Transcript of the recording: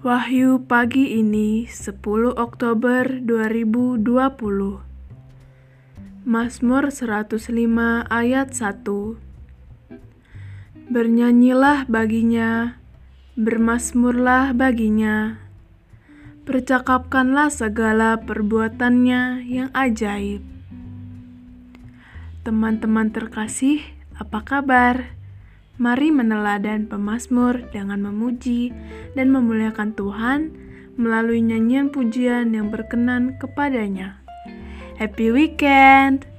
Wahyu pagi ini 10 Oktober 2020 Mazmur 105 ayat 1 Bernyanyilah baginya, bermasmurlah baginya, percakapkanlah segala perbuatannya yang ajaib. Teman-teman terkasih, apa kabar? Mari meneladan pemazmur dengan memuji dan memuliakan Tuhan melalui nyanyian pujian yang berkenan kepadanya. Happy weekend!